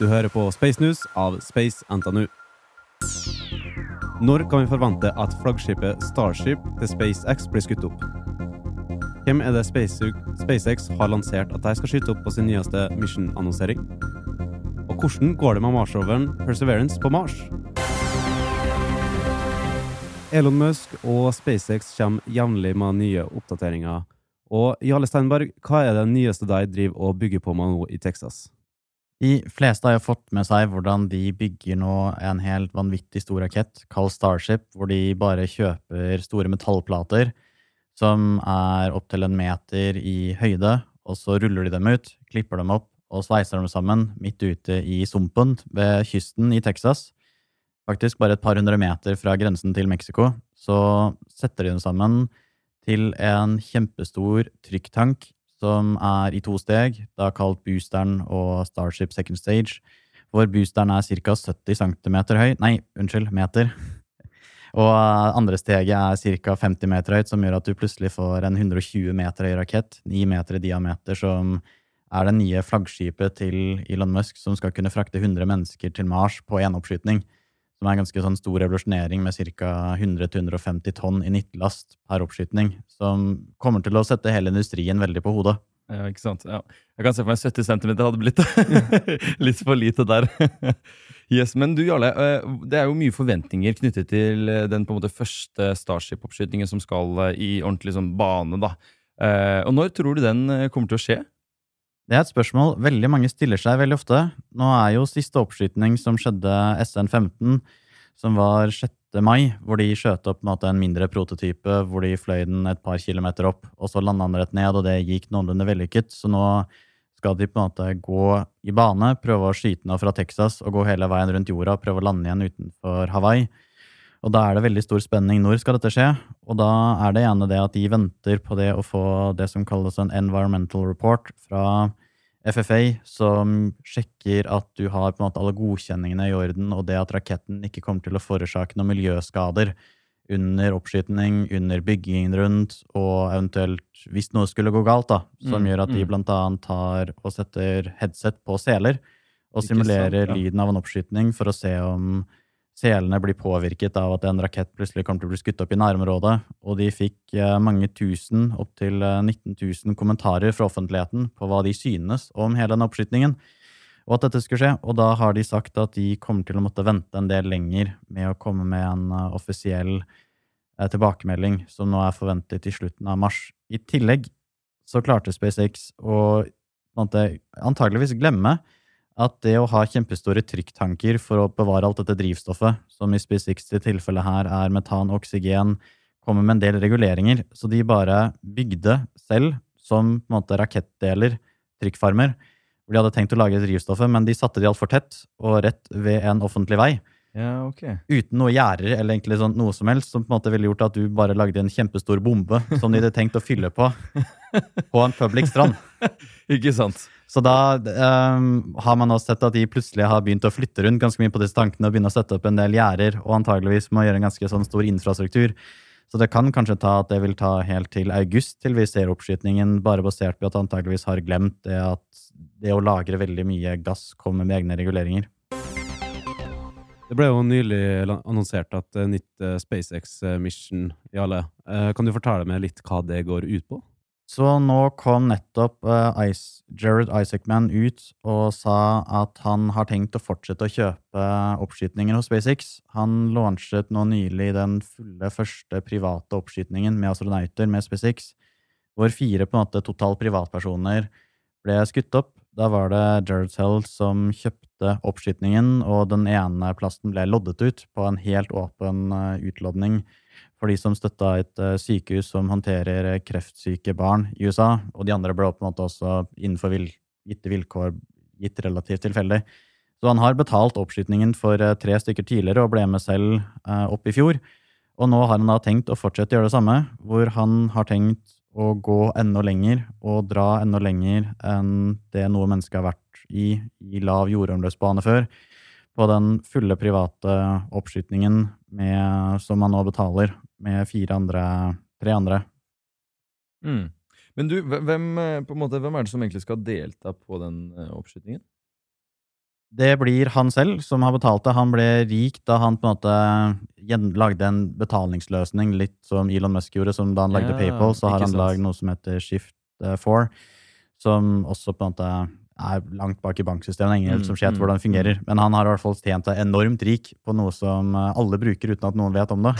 Du hører på Space News av Space NTNU. Når kan vi forvente at flaggskipet Starship til SpaceX blir skutt opp? Hvem er det SpaceX har lansert at de skal skyte opp på sin nyeste mission-annonsering? Og hvordan går det med Mars-roveren Perseverance på Mars? Elon Musk og SpaceX kommer jevnlig med nye oppdateringer. Og Jarle Steinberg, hva er det nyeste de driver og bygger på med nå i Texas? De fleste har jo fått med seg hvordan de bygger nå en helt vanvittig stor rakett kalt Starship, hvor de bare kjøper store metallplater som er opptil en meter i høyde, og så ruller de dem ut, klipper dem opp og sveiser dem sammen midt ute i sumpen ved kysten i Texas. Faktisk bare et par hundre meter fra grensen til Mexico. Så setter de dem sammen til en kjempestor trykktank som er i to steg, da kalt boosteren og Starship Second Stage, hvor boosteren er ca. 70 cm høy Nei, unnskyld, meter. Og andre steget er ca. 50 meter høyt, som gjør at du plutselig får en 120 meter høy rakett, 9 meter i diameter, som er det nye flaggskipet til Elon Musk, som skal kunne frakte 100 mennesker til Mars på én oppskyting. Som er en ganske sånn stor revolusjonering med ca. 100-150 tonn i nyttelast per oppskytning, Som kommer til å sette hele industrien veldig på hodet. Ja, ikke sant? Ja. Jeg kan se for meg 70 cm hadde blitt litt for lite der. yes, Men du Jarle, eh, det er jo mye forventninger knyttet til eh, den på en måte første Starship-oppskytingen som skal eh, i ordentlig sånn bane. da. Og når tror du den kommer til å skje? Det er et spørsmål veldig mange stiller seg veldig ofte. Nå er jo siste oppskyting som skjedde SN15, som var 6. mai, hvor de skjøt opp en, en mindre prototype, hvor de fløy den et par kilometer opp, og så landa den rett ned, og det gikk noenlunde vellykket. Så nå skal de på en måte gå i bane, prøve å skyte den fra Texas og gå hele veien rundt jorda prøve å lande igjen utenfor Hawaii. Og da er det veldig stor spenning. Når skal dette skje? Og da er det ene det at de venter på det å få det som kalles en environmental report fra FFA, som sjekker at du har på en måte alle godkjenningene i orden, og det at raketten ikke kommer til å forårsake noen miljøskader under oppskyting, under byggingen rundt, og eventuelt hvis noe skulle gå galt, da, som mm, gjør at de mm. blant annet tar og setter headset på seler og simulerer sant, ja. lyden av en oppskyting for å se om selene blir påvirket av at en rakett plutselig kommer til å bli skutt opp i nærområdet, og de fikk eh, mange tusen, opptil 19 eh, 000 kommentarer fra offentligheten på hva de synes om hele den oppskytingen, og at dette skulle skje. Og da har de sagt at de kommer til å måtte vente en del lenger med å komme med en eh, offisiell tilbakemelding, som nå er forventet i slutten av mars. I tillegg så klarte SpaceX å antageligvis glemme at det å ha kjempestore trykktanker for å bevare alt dette drivstoffet, som i SpaceX tilfellet her er metan og oksygen, kommer med en del reguleringer. Så de bare bygde selv, som på en måte rakettdeler, trykkfarmer, hvor de hadde tenkt å lage drivstoffet, men de satte de altfor tett og rett ved en offentlig vei. Ja, ok. Uten noe gjerder eller egentlig sånn noe som helst, som på en måte ville gjort at du bare lagde en kjempestor bombe som de hadde tenkt å fylle på på en public strand. Ikke sant? Så da um, har man også sett at de plutselig har begynt å flytte rundt ganske mye på disse tankene og begynne å sette opp en del gjerder, og antageligvis må gjøre en ganske sånn stor infrastruktur. Så det kan kanskje ta at det vil ta helt til august til vi ser oppskytingen, bare basert på at antageligvis har glemt det at det å lagre veldig mye gass kommer med egne reguleringer. Det ble jo nylig annonsert at uh, nytt uh, SpaceX-mission, Jale. Uh, kan du fortelle meg litt hva det går ut på? Så nå kom nettopp uh, Ice, Jared Isaacman ut og sa at han har tenkt å fortsette å kjøpe oppskytninger hos SpaceX. Han launchet nå nylig den fulle første private oppskytningen med astronauter med SpaceX, hvor fire på en måte totalt privatpersoner ble skutt opp. Da var det Jared Hell som kjøpte oppskytningen, og den ene plasten ble loddet ut på en helt åpen uh, utlodning for de som støtta et uh, sykehus som håndterer eh, kreftsyke barn i USA, og de andre ble på en måte også innenfor gitte vilkår gitt relativt tilfeldig. Så han har betalt oppskytningen for tre stykker tidligere og ble med selv opp i fjor. Og nå har han da tenkt å fortsette å gjøre det samme, hvor han har tenkt å gå enda lenger og dra enda lenger enn det noe menneske har vært i i lav jordomløpsbane før på den fulle private oppskytingen som man nå betaler med fire andre, tre andre. Mm. Men du, hvem, eh, måte, hvem, er det som egentlig skal delta på den oppskytningen? oppskytingen? Det blir han selv som har betalt det. Han ble rik da han på en måte lagde en betalingsløsning, litt som Elon Musk gjorde, som da han lagde Ja, PayPal. Så har han lagd noe som heter Shift eh, 4, som også på en måte er langt bak i banksystemet. Ingen Mm, som vet mm, hvordan det fungerer. Men han har i hvert fall tjent seg enormt rik på noe som eh, alle bruker uten at noen vet om det.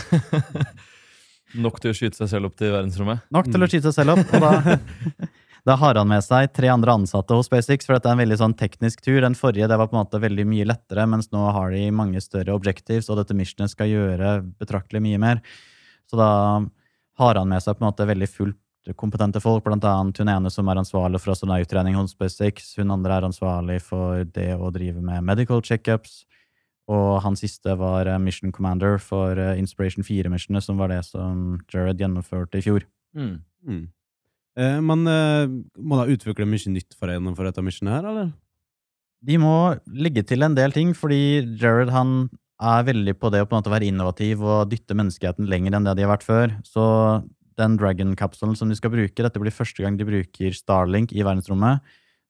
Nok til å skyte seg selv opp til verdensrommet. Nok til å skyte seg selv opp. Og da, da har han med seg tre andre ansatte hos SpaceX, for dette er en veldig sånn teknisk tur. Den forrige det var på en måte veldig mye lettere, mens nå har de mange større objectives, og dette missionet skal gjøre betraktelig mye mer. Så da har han med seg på en måte veldig fullt kompetente folk, blant annet hun ene som er ansvarlig for astronauttrening hos SpaceX, hun andre er ansvarlig for det å drive med medical checkups, og han siste var eh, mission commander for eh, Inspiration 4-missionet, som var det som Jared gjennomførte i fjor. Mm. Mm. Eh, man eh, må da utvikle mye nytt for å gjennomføre dette missionet her, eller? De må legge til en del ting, fordi Jared han er veldig på det å på en måte være innovativ og dytte menneskeheten lenger enn det de har vært før. Så den Dragon-kapselen som de skal bruke, dette blir første gang de bruker Starlink i verdensrommet,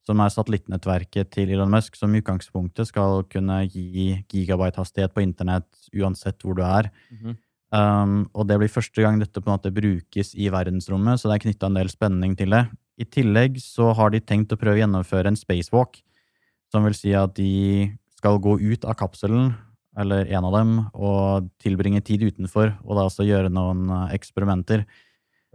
som er satellittnettverket til Elon Musk, som i utgangspunktet skal kunne gi gigabyte-hastighet på internett uansett hvor du er. Mhm. Um, og det blir første gang dette på en måte brukes i verdensrommet, så det er knytta en del spenning til det. I tillegg så har de tenkt å prøve å gjennomføre en spacewalk, som vil si at de skal gå ut av kapselen, eller en av dem, og tilbringe tid utenfor, og da også gjøre noen eh, eksperimenter.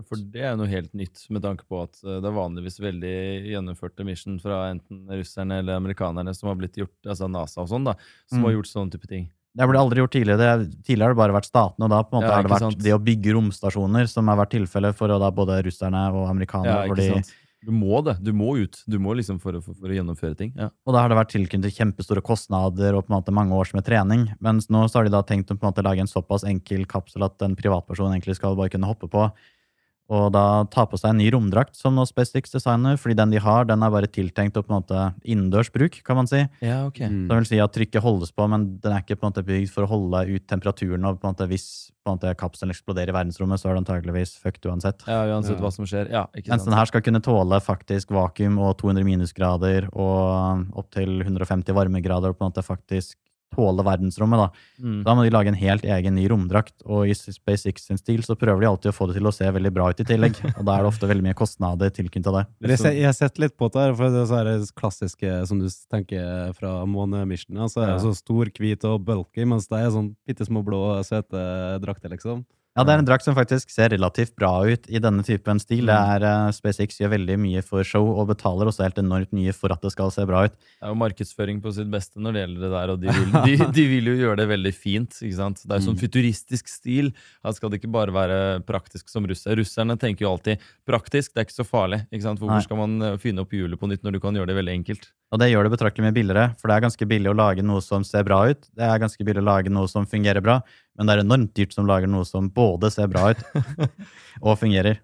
For det er noe helt nytt, med tanke på at eh, det er vanligvis veldig gjennomførte mission fra enten russerne eller amerikanerne som har blitt gjort, altså NASA og sånn, da, som Mm. har gjort sånne type ting. Det ble aldri gjort tidligere. Det, tidligere har det bare vært statene, og da på en måte Ja, har det vært sant. det å bygge romstasjoner som har vært tilfellet for da både russerne og amerikanerne. Ja, ikke sant? Du må det. Du må ut. Du må liksom for for, for å gjennomføre ting. Ja. Og da har det vært tilknyttet kjempestore kostnader og på en måte mange års med trening. Mens nå så har de da tenkt å på en måte lage en såpass enkel kapsel at en privatperson egentlig skal bare kunne hoppe på. Og da ta på seg en ny romdrakt, som nå SpaceX designer, fordi den de har, den er bare tiltenkt å på en måte innendørs bruk, kan man si. ja, ok. Mm. Det vil si at trykket holdes på, men den er ikke på en måte bygd for å holde ut temperaturen. Og på en måte hvis på en måte kapselen eksploderer i verdensrommet, så er det antageligvis fucked uansett. Ja, uansett Ja. hva som skjer. Ja, ikke Mens sant? den her skal kunne tåle faktisk vakuum og 200 minusgrader og opptil 150 varmegrader og på en måte faktisk tåle verdensrommet. da. Mm. Da må de lage en helt egen ny romdrakt, og i SpaceX sin stil så prøver de alltid å få det til å se veldig bra ut i tillegg. Og da er det ofte veldig mye kostnader tilknyttet det. Jeg, jeg har sett litt på det her, for det er det klassiske som du tenker fra månemissionen. Så er det Ja. så stor, hvit og bulky, mens det er sånn bitte små blå, søte drakter, liksom. Ja, det er en drakt som faktisk ser relativt bra ut i denne typen stil. Det Mm. er, uh, SpaceX gjør veldig mye for show, og betaler også helt enormt mye for at det skal se bra ut. Det er jo markedsføring på sitt beste når det gjelder det der, og de vil, de, de vil jo gjøre det veldig fint. ikke sant? Det er sånn Mm. futuristisk stil. Her skal det ikke bare være praktisk som russer. Russerne tenker jo alltid praktisk, det er ikke så farlig. ikke sant? Hvorfor skal man eh, finne opp hjulet på nytt når du kan gjøre det veldig enkelt? Og det gjør det betraktelig mye billigere, for det er ganske billig å lage noe som ser bra ut. Det er ganske billig å lage noe som fungerer bra, men det er enormt dyrt som lager noe som både ser bra ut og fungerer.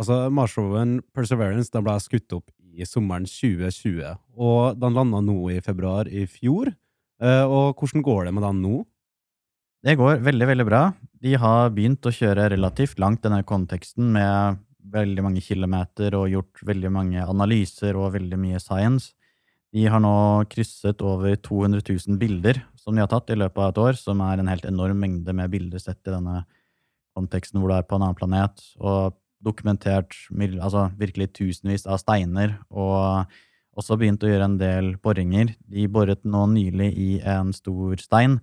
Altså, Marsroveren Perseverance den ble skutt opp i sommeren 2020, og den landa nå i februar i fjor. Eh, og hvordan går det med den nå? Det går veldig, veldig bra. De har begynt å kjøre relativt langt denne konteksten med veldig mange kilometer og gjort veldig mange analyser og veldig mye science. De har nå krysset over 200 000 bilder som de har tatt i løpet av et år, som er en helt enorm mengde med bilder sett i denne konteksten hvor du er på en annen planet, og dokumentert altså virkelig tusenvis av steiner, og også begynt å gjøre en del boringer. De boret nå nylig i en stor stein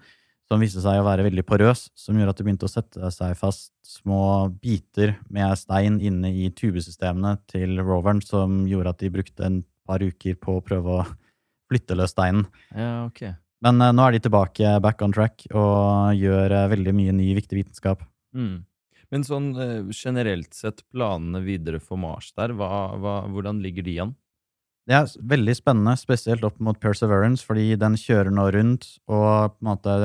som viste seg å være veldig porøs, som gjorde at det begynte å sette seg fast små biter med stein inne i tubesystemene til roveren, som gjorde at de brukte en par uker på å prøve å flytte løs steinen. Ja, ok. Men eh, nå er de tilbake back on track og gjør eh, veldig mye ny, viktig vitenskap. Mm. Men sånn eh, generelt sett, planene videre for Mars der, hva, hva, hvordan ligger de an? Det er veldig spennende, spesielt opp mot Perseverance, fordi den kjører nå rundt og på en måte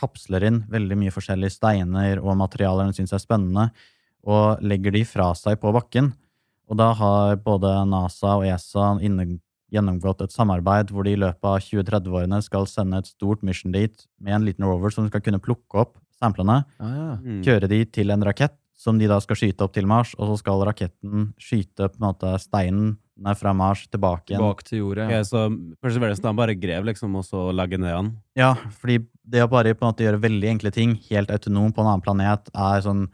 kapsler inn veldig mye forskjellige steiner og materialer den syns er spennende, og legger de fra seg på bakken. Og da har både NASA og ESA inne, gjennomgått et samarbeid hvor de i løpet av 2030-årene skal sende et stort mission dit med en liten rover som skal kunne plukke opp samplene, Ah, ja. Mm. kjøre de til en rakett som de da skal skyte opp til Mars, og så skal raketten skyte på en måte steinen nei, fra Mars tilbake igjen. Bak til jordet. Okay, så Perseverance da bare grev, liksom, og så legge ned igjen? Ja, fordi det å bare på en måte gjøre veldig enkle ting helt autonom på en annen planet er sånn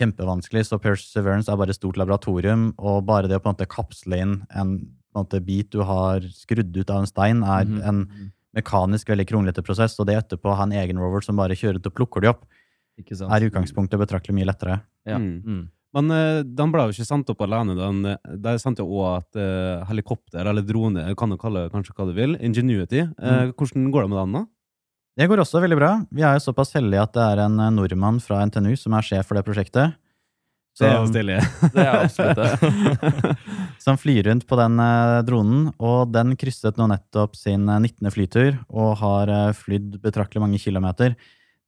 kjempevanskelig, så Perseverance er bare et stort laboratorium, og bare det å på en måte kapsle inn en på en måte, bit du har skrudd ut av en stein, er Mhm. en mekanisk veldig kronglete prosess, og det etterpå å ha en egen rover som bare kjører ut og plukker de opp? Er i utgangspunktet betraktelig mye lettere. Ja. Mm. Mm. Men uh, den ble jo ikke sendt opp alene. Den, eh, de sendte jo òg et uh, helikopter, eller drone, kan du kalle det kanskje hva du vil, Ingenuity. Eh, Hvordan går det med den, da? Det går også veldig bra. Vi er jo såpass heldige at det er en nordmann fra NTNU som er sjef for det prosjektet. Det er jo stilig. Det er absolutt det. som flyr rundt på den dronen, og den krysset nå nettopp sin eh, 19. flytur og har flydd betraktelig mange kilometer.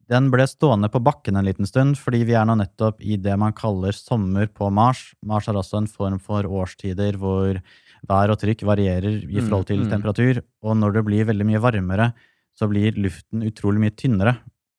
Den ble stående på bakken en liten stund, fordi vi er nå nettopp i det man kaller sommer på Mars. Mars er også en form for årstider hvor vær og trykk varierer i Mm, forhold til mm. temperatur, og når det blir veldig mye varmere, så blir luften utrolig mye tynnere.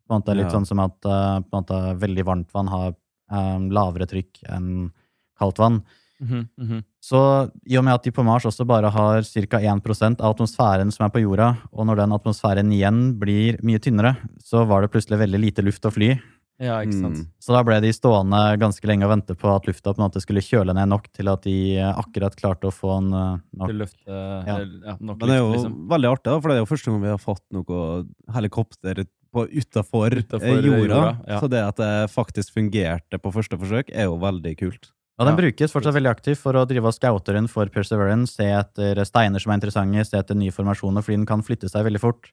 På en måte litt Ja. sånn som at eh, måte, veldig varmt vann har um, lavere trykk enn kaldt vann. Mhm, mhm. Så i og med at de på Mars også bare har ca. 1% av atmosfæren som er på jorda, og når den atmosfæren igjen blir mye tynnere, så var det plutselig veldig lite luft å fly. Ja, ikke sant. Mm. Så da ble de stående ganske lenge og vente på at lufta på en måte skulle kjøle ned nok til at de eh, akkurat klarte å få en eh, nok luft, ja. ja, nok Men det er jo liksom. veldig artig, da, for det er jo første gang vi har fått noe helikopter utafor eh, jorda. jorda, ja. Så det at det faktisk fungerte på første forsøk, er jo veldig kult. Og den Ja. brukes fortsatt veldig aktivt for å drive og scoute rundt for Perseverance, se etter steiner som er interessante, se etter nye formasjoner, fordi den kan flytte seg veldig fort.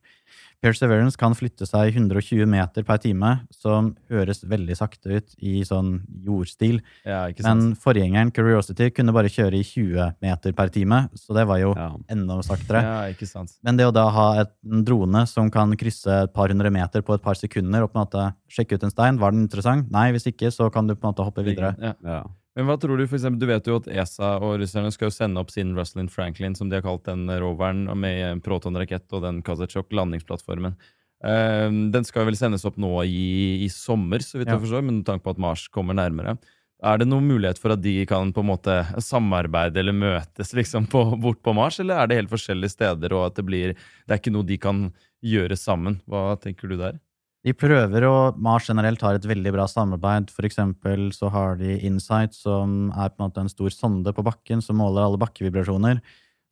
Perseverance kan flytte seg 120 meter per time, som høres veldig sakte ut i sånn jordstil. Ja, ikke sant. Men forgjengeren Curiosity kunne bare kjøre i 20 meter per time, så det var jo Ja. enda saktere. Ja, ikke sant. Men det å da ha et, en drone som kan krysse et par hundre meter på et par sekunder og på en måte sjekke ut en stein, var den interessant? Nei, hvis ikke, så kan du på en måte hoppe videre. Ja. Ja. Men hva tror du, for eksempel, du vet jo at ESA og russerne skal jo sende opp sin Rosalind Franklin, som de har kalt den roveren, med protonrakett og den Kazachok landingsplattformen. Um, den skal vel sendes opp nå i, i sommer, så vidt Ja. jeg forstår, med tanke på at Mars kommer nærmere. Er det noen mulighet for at de kan på en måte samarbeide eller møtes liksom på, bort på Mars, eller er det helt forskjellige steder, og at det blir Det er ikke noe de kan gjøre sammen? Hva tenker du der? De prøver, og Mars generelt har et veldig bra samarbeid. For eksempel så har de Insight, som er på en måte en stor sonde på bakken som måler alle bakkevibrasjoner.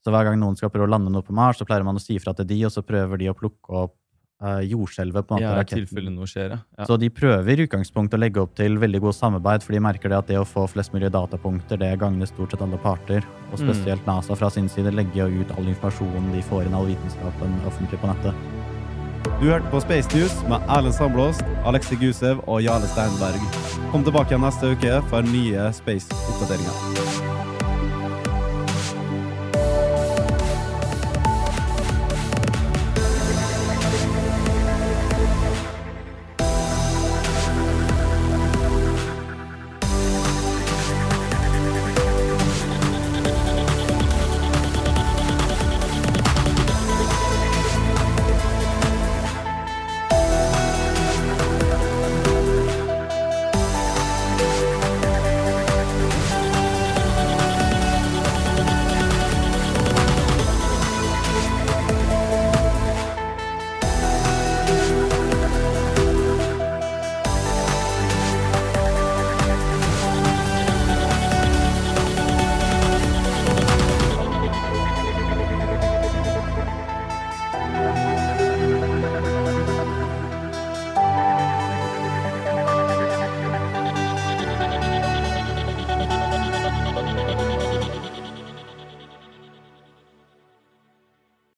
Så hver gang noen skal prøve å lande noe på Mars, så pleier man å si fra til de, og så prøver de å plukke opp uh, jordskjelvet på en måte Ja, raketten. tilfelle noe skjer, ja. ja. Så de prøver i utgangspunktet å legge opp til veldig god samarbeid, for de merker det at det å få flest mulig datapunkter, det gagner stort sett alle parter. Og Mm. spesielt NASA fra sin side legger jo ut all informasjonen de får inn, all vitenskapen offentlig på nettet. Du hørte på Space News med Erlend Sandblåst, Alexi Gusev og Jarle Steinberg. Kom tilbake igjen neste uke for nye Space-oppdateringer.